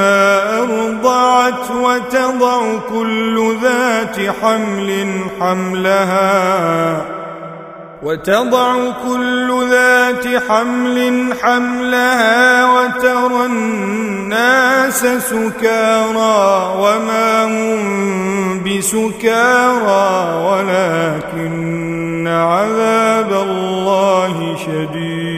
ارضعت وتضع كل ذات حمل حملها وتضع كل ذات حمل حملها وترى الناس سكارى وما هم بسكارى ولكن عذاب الله شديد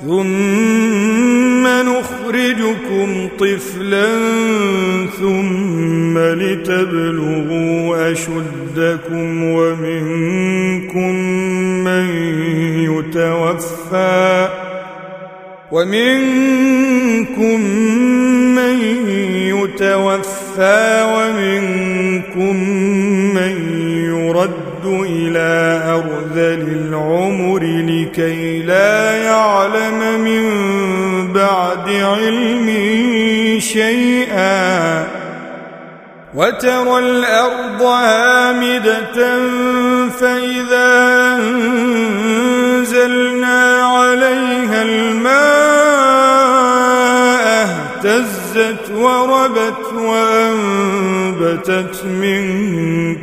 ثم نخرجكم طفلا ثم لتبلغوا أشدكم ومنكم من يتوفى ومنكم من يتوفى ومنكم من يرد إلى أرذل العمر لكي لا يعلم من بعد علم شيئا. وترى الأرض هامدة فإذا أنزلنا عليها الماء اهتزت وربت وأنبتت من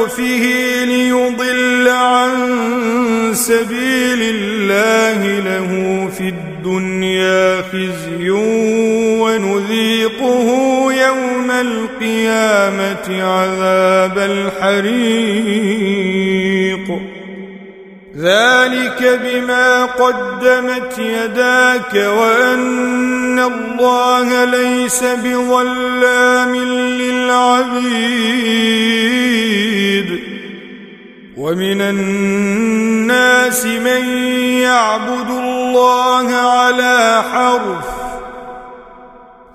عطفه ليضل عن سبيل الله له في الدنيا خزي ونذيقه يوم القيامة عذاب الحريق. ذلك بما قدمت يداك وأن الله ليس بظلام للعبيد. ومن الناس من يعبد الله على حرف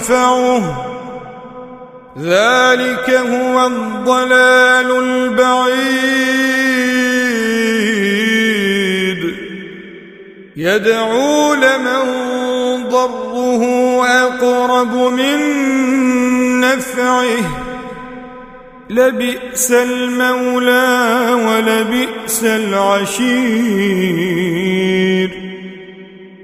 ينفعه. ذلك هو الضلال البعيد. يدعو لمن ضره أقرب من نفعه. لبئس المولى ولبئس العشير.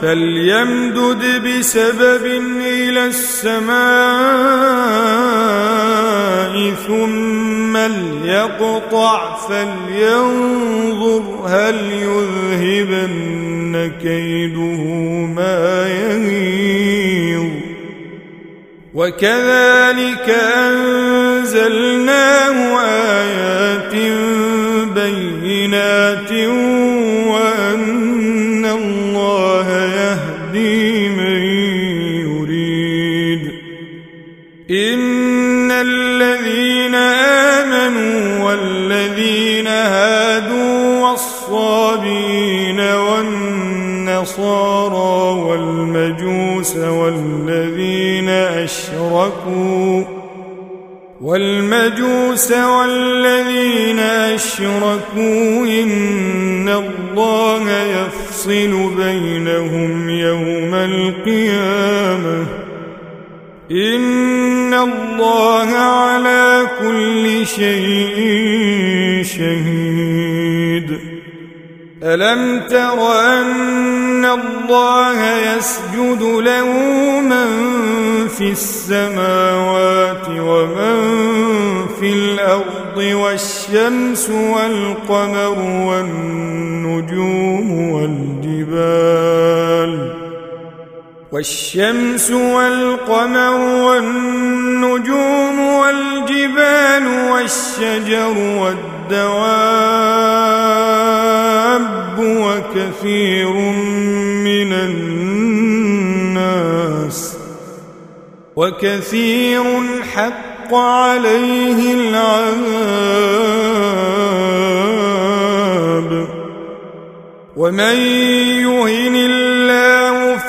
فليمدد بسبب إلى السماء ثم ليقطع فلينظر هل يذهبن كيده ما يغيظ. وكذلك أنزلناه آيات ان الذين امنوا والذين هادوا والصابين والنصارى والمجوس والذين اشركوا والمجوس والذين اشركوا ان الله يفصل بينهم يوم القيامه ان الله على كل شيء شهيد. ألم تر أن الله يسجد له من في السماوات ومن في الأرض والشمس والقمر والنجوم والجبال والشمس والقمر والنجوم والجبال والشجر والدواب وكثير من الناس وكثير حق عليه العذاب ومن يهن الله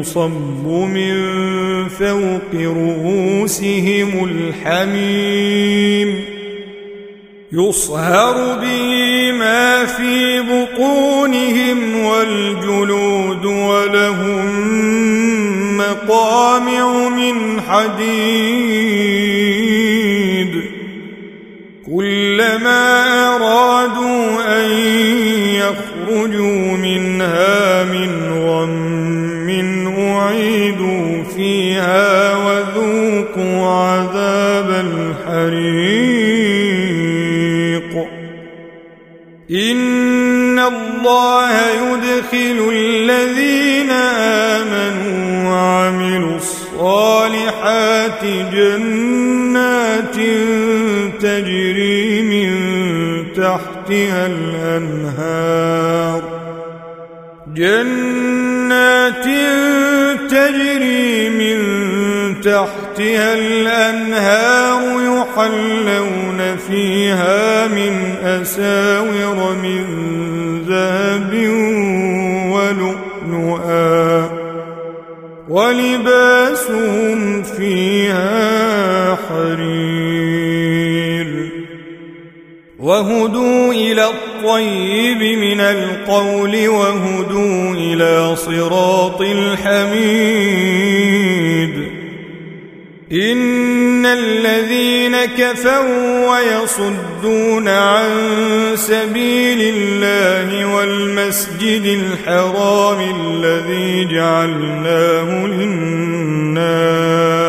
يصب من فوق رؤوسهم الحميم يصهر به ما في بطونهم والجلود ولهم مقامع من حديد كلما أرادوا أن يخرجوا الله يدخل الذين آمنوا وعملوا الصالحات جنات تجري من تحت تحتها الأنهار. جنات تجري من تحتها الأنهار يحلون فيها من أساور القول وهدوا إلى صراط الحميد. إن الذين كفروا ويصدون عن سبيل الله والمسجد الحرام الذي جعلناه للناس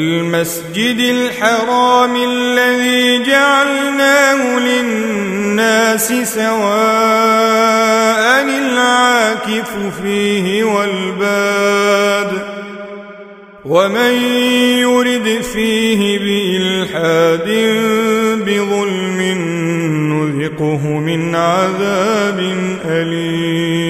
والمسجد الحرام الذي جعلناه للناس سواء العاكف فيه والباد ومن يرد فيه بإلحاد بظلم نذقه من عذاب أليم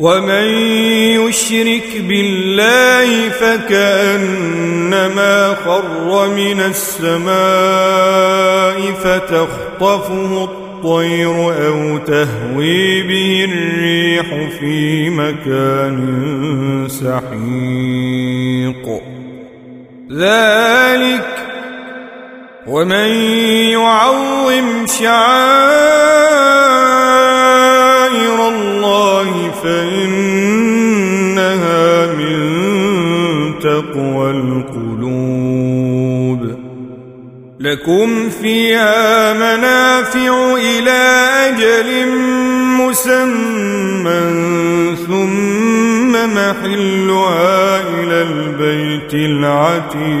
ومن يشرك بالله فكأنما خر من السماء فتخطفه الطير أو تهوي به الريح في مكان سحيق. ذلك ومن يعظم شعائر فإنها من تقوى القلوب. لكم فيها منافع إلى أجل مسمى ثم محلها إلى البيت العتيق.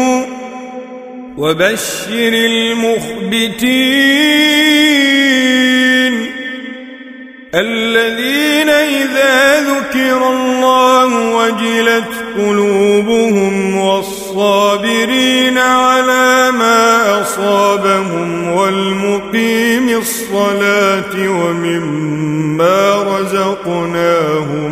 وبشر المخبتين الذين إذا ذكر الله وجلت قلوبهم والصابرين على ما أصابهم والمقيم الصلاة ومما رزقناهم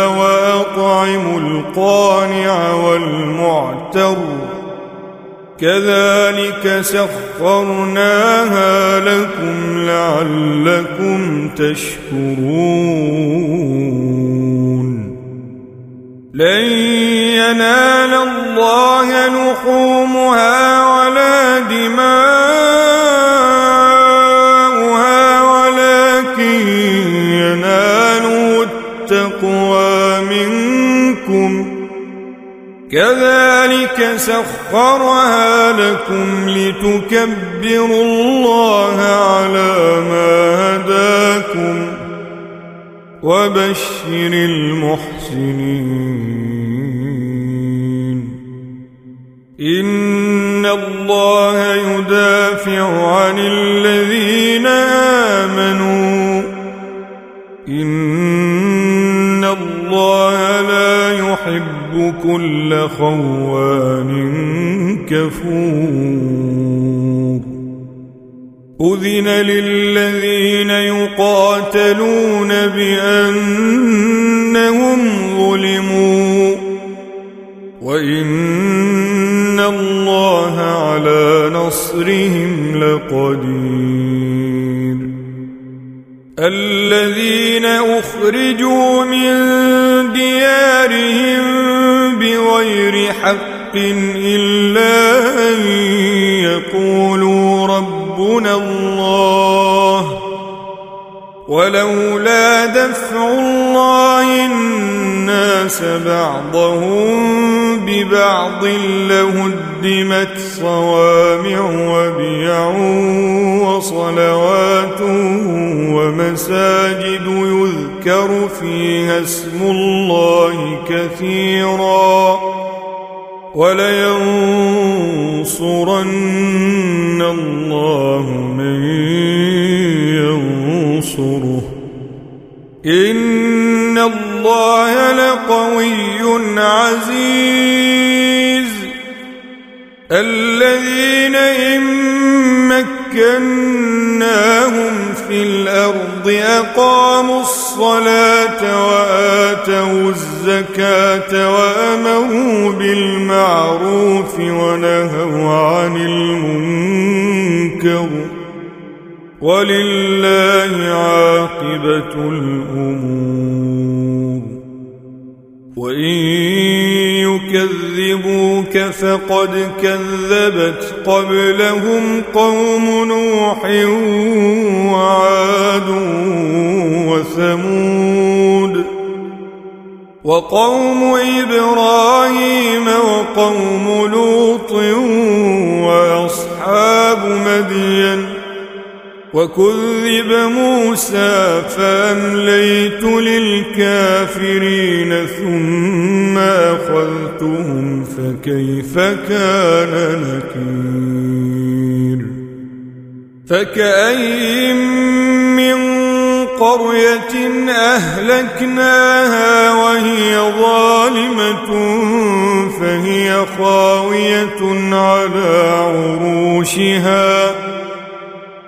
وأطعموا القانع والمعتر. كذلك سخرناها لكم لعلكم تشكرون. لن ينال الله لحومها سخرها لكم لتكبروا الله على ما هداكم وبشر المحسنين. إن الله يدافع عن الذين آمنوا. إن كل خوان كفور. أذن للذين يقاتلون بأنهم ظلموا. وإن الله على نصرهم لقدير. الذين أخرجوا من ديارهم بغير حق إلا أن يقولوا ربنا الله ولولا دفع الله الناس بعضهم ببعض لهدمت صوامع وبيع وصلوات ومساجد يذكر فيها اسم الله كثيرا ولينصرن الله من ينصره. إن الله لقوي عزيز. الذين إن مكناهم في الأرض أقاموا الصلاة وآتوا الزكاة وأمروا بالمعروف ونهوا عن المنكر. ولله عاقبة الأمور. يكذبوك فقد كذبت قبلهم قوم نوح وعاد وثمود وقوم إبراهيم وقوم لوط وأصحاب مدين وكذب موسى فأمليت للكافرين ثم أخذتهم فكيف كان نكير؟ فكأي من قرية أهلكناها وهي ظالمة فهي خاوية على عروشها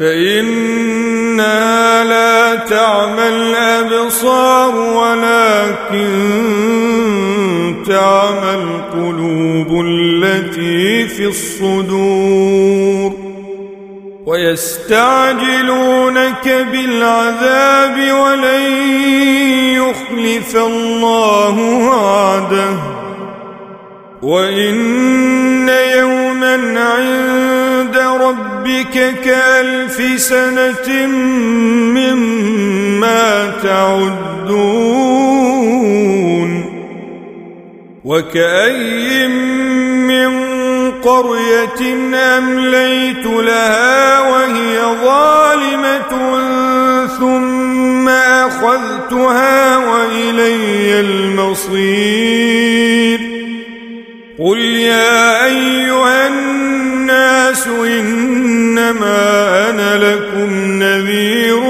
فإنها لا تعمى الأبصار ولكن تعمى القلوب التي في الصدور ويستعجلونك بالعذاب ولن يخلف الله وعده وإن يوما عند ربك كألف سنة مما تعدون وكأي من قرية أمليت لها وهي ظالمة ثم أخذتها وإلي المصير قل يا أيها الناس إنما أنا لكم نذير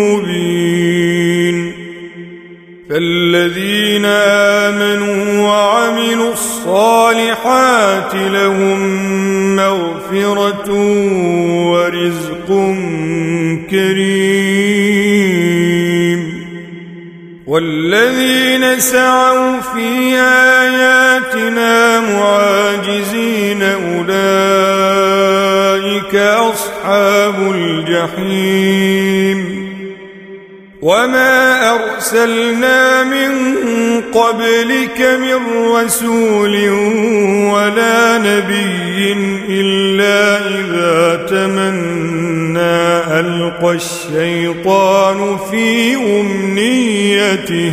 مبين. فالذين آمنوا وعملوا الصالحات لهم مغفرة ورزق كريم. والذين سعوا في آياتنا معاجزين أولئك أصحاب الجحيم. وما أرسلنا من قبلك من رسول ولا نبي إلا إذا تمنى ألقى الشيطان في أمنيته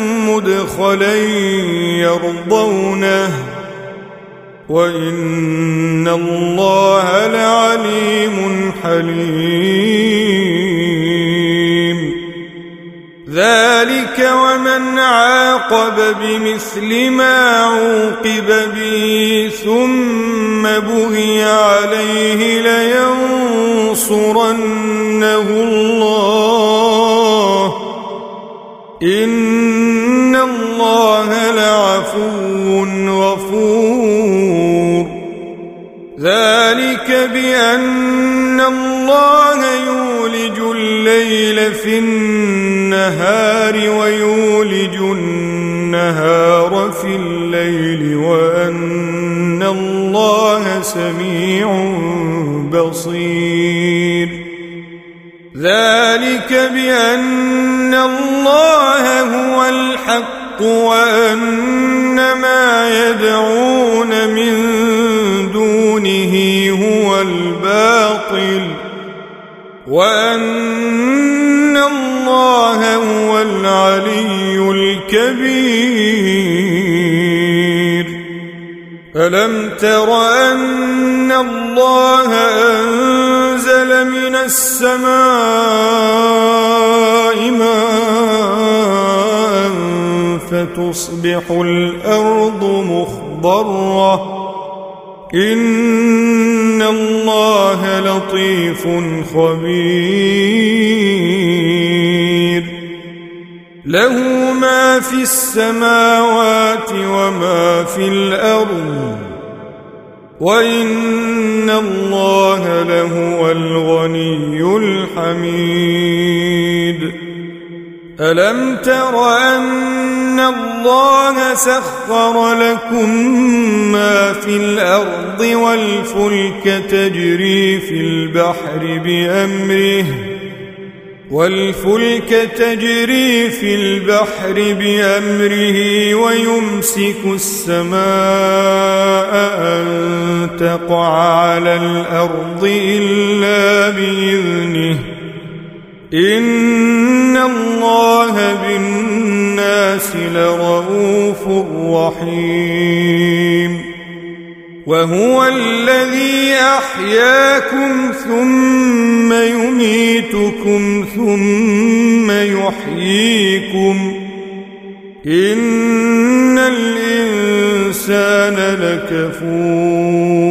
مدخلا يرضونه وإن الله لعليم حليم. ذلك ومن عاقب بمثل ما عوقب به ثم بغي عليه لينصرنه الله. إن غفور. ذلك بأن الله يولج الليل في النهار ويولج النهار في الليل وأن الله سميع بصير. ذلك بأن الله هو وأن ما يدعون من دونه هو الباطل وأن الله هو العلي الكبير. ألم تر أن الله أنزل من السماء ماء فتصبح الأرض مخضرة. إن الله لطيف خبير. له ما في السماوات وما في الأرض. وإن الله لهو الغني الحميد. ألم تر أن الله سخر لكم ما في الأرض والفلك تجري في البحر بأمره والفلك تجري في البحر بأمره ويمسك السماء أن تقع على الأرض إلا بإذنه إن الله بالناس لرؤوف رحيم. وهو الذي أحياكم ثم يميتكم ثم يحييكم. إن الإنسان لكفور.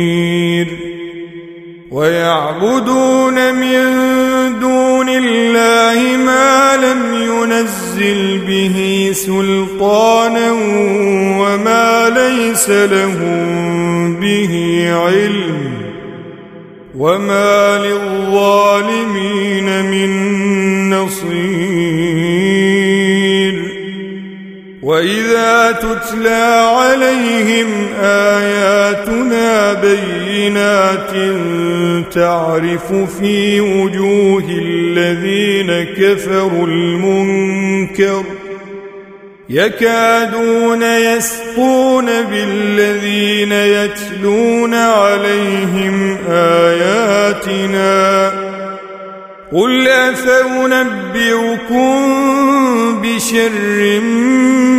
ويعبدون من دون الله ما لم ينزل به سلطانا وما ليس لهم به علم وما للظالمين من نصير وإذا تتلى تعرف في وجوه الذين كفروا المنكر يكادون يسقون بالذين يتلون عليهم آياتنا قل افانبئكم بشر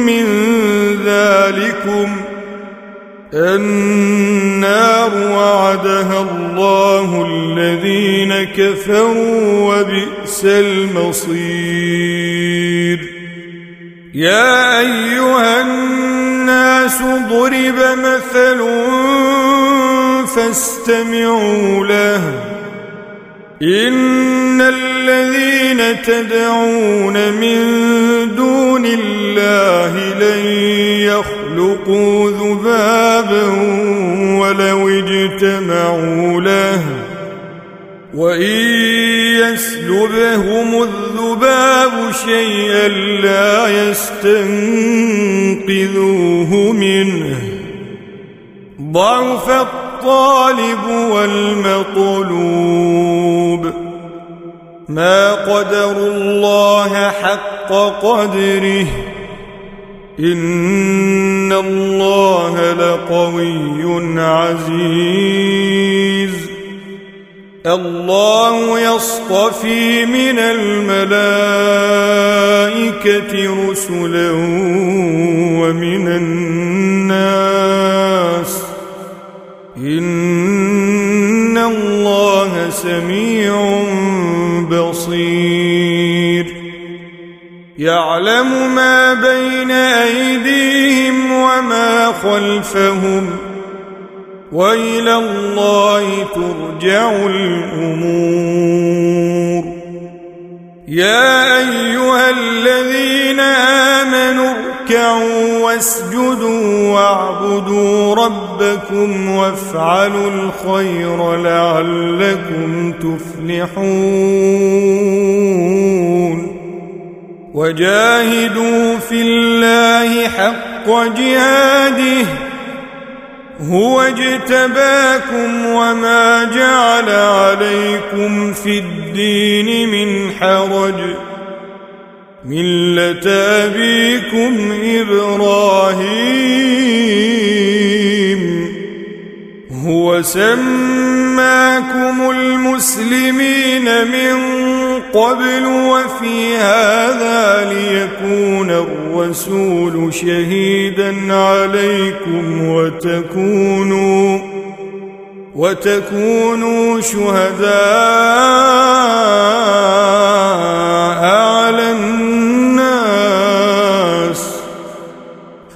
من ذلكم النار وعدها الله الذين كفروا وبئس المصير. يا أيها الناس ضرب مثل فاستمعوا له. إن الذين تدعون من دون الله لن يخلقوا ذبابا ولو اجتمعوا له وإن يسلبهم الذباب شيئا لا يستنقذوه منه. ضعف الطالب والمطلوب. ما قدروا الله حق قدره. إن الله لقوي عزيز. الله يصطفي من الملائكة رسلا ومن الناس. إن الله سميع يعلم ما بين أيديهم وما خلفهم وإلى الله ترجع الأمور. يا أيها الذين آمنوا اركعوا واسجدوا واعبدوا ربكم وافعلوا الخير لعلكم تفلحون. وجاهدوا في الله حق جهاده هو اجتباكم وما جعل عليكم في الدين من حرج. ملة أبيكم إبراهيم هو سماكم المسلمين من قبل وفي هذا ليكون الرسول شهيدا عليكم وتكونوا وتكونوا شهداء على الناس.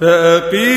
فأقيموا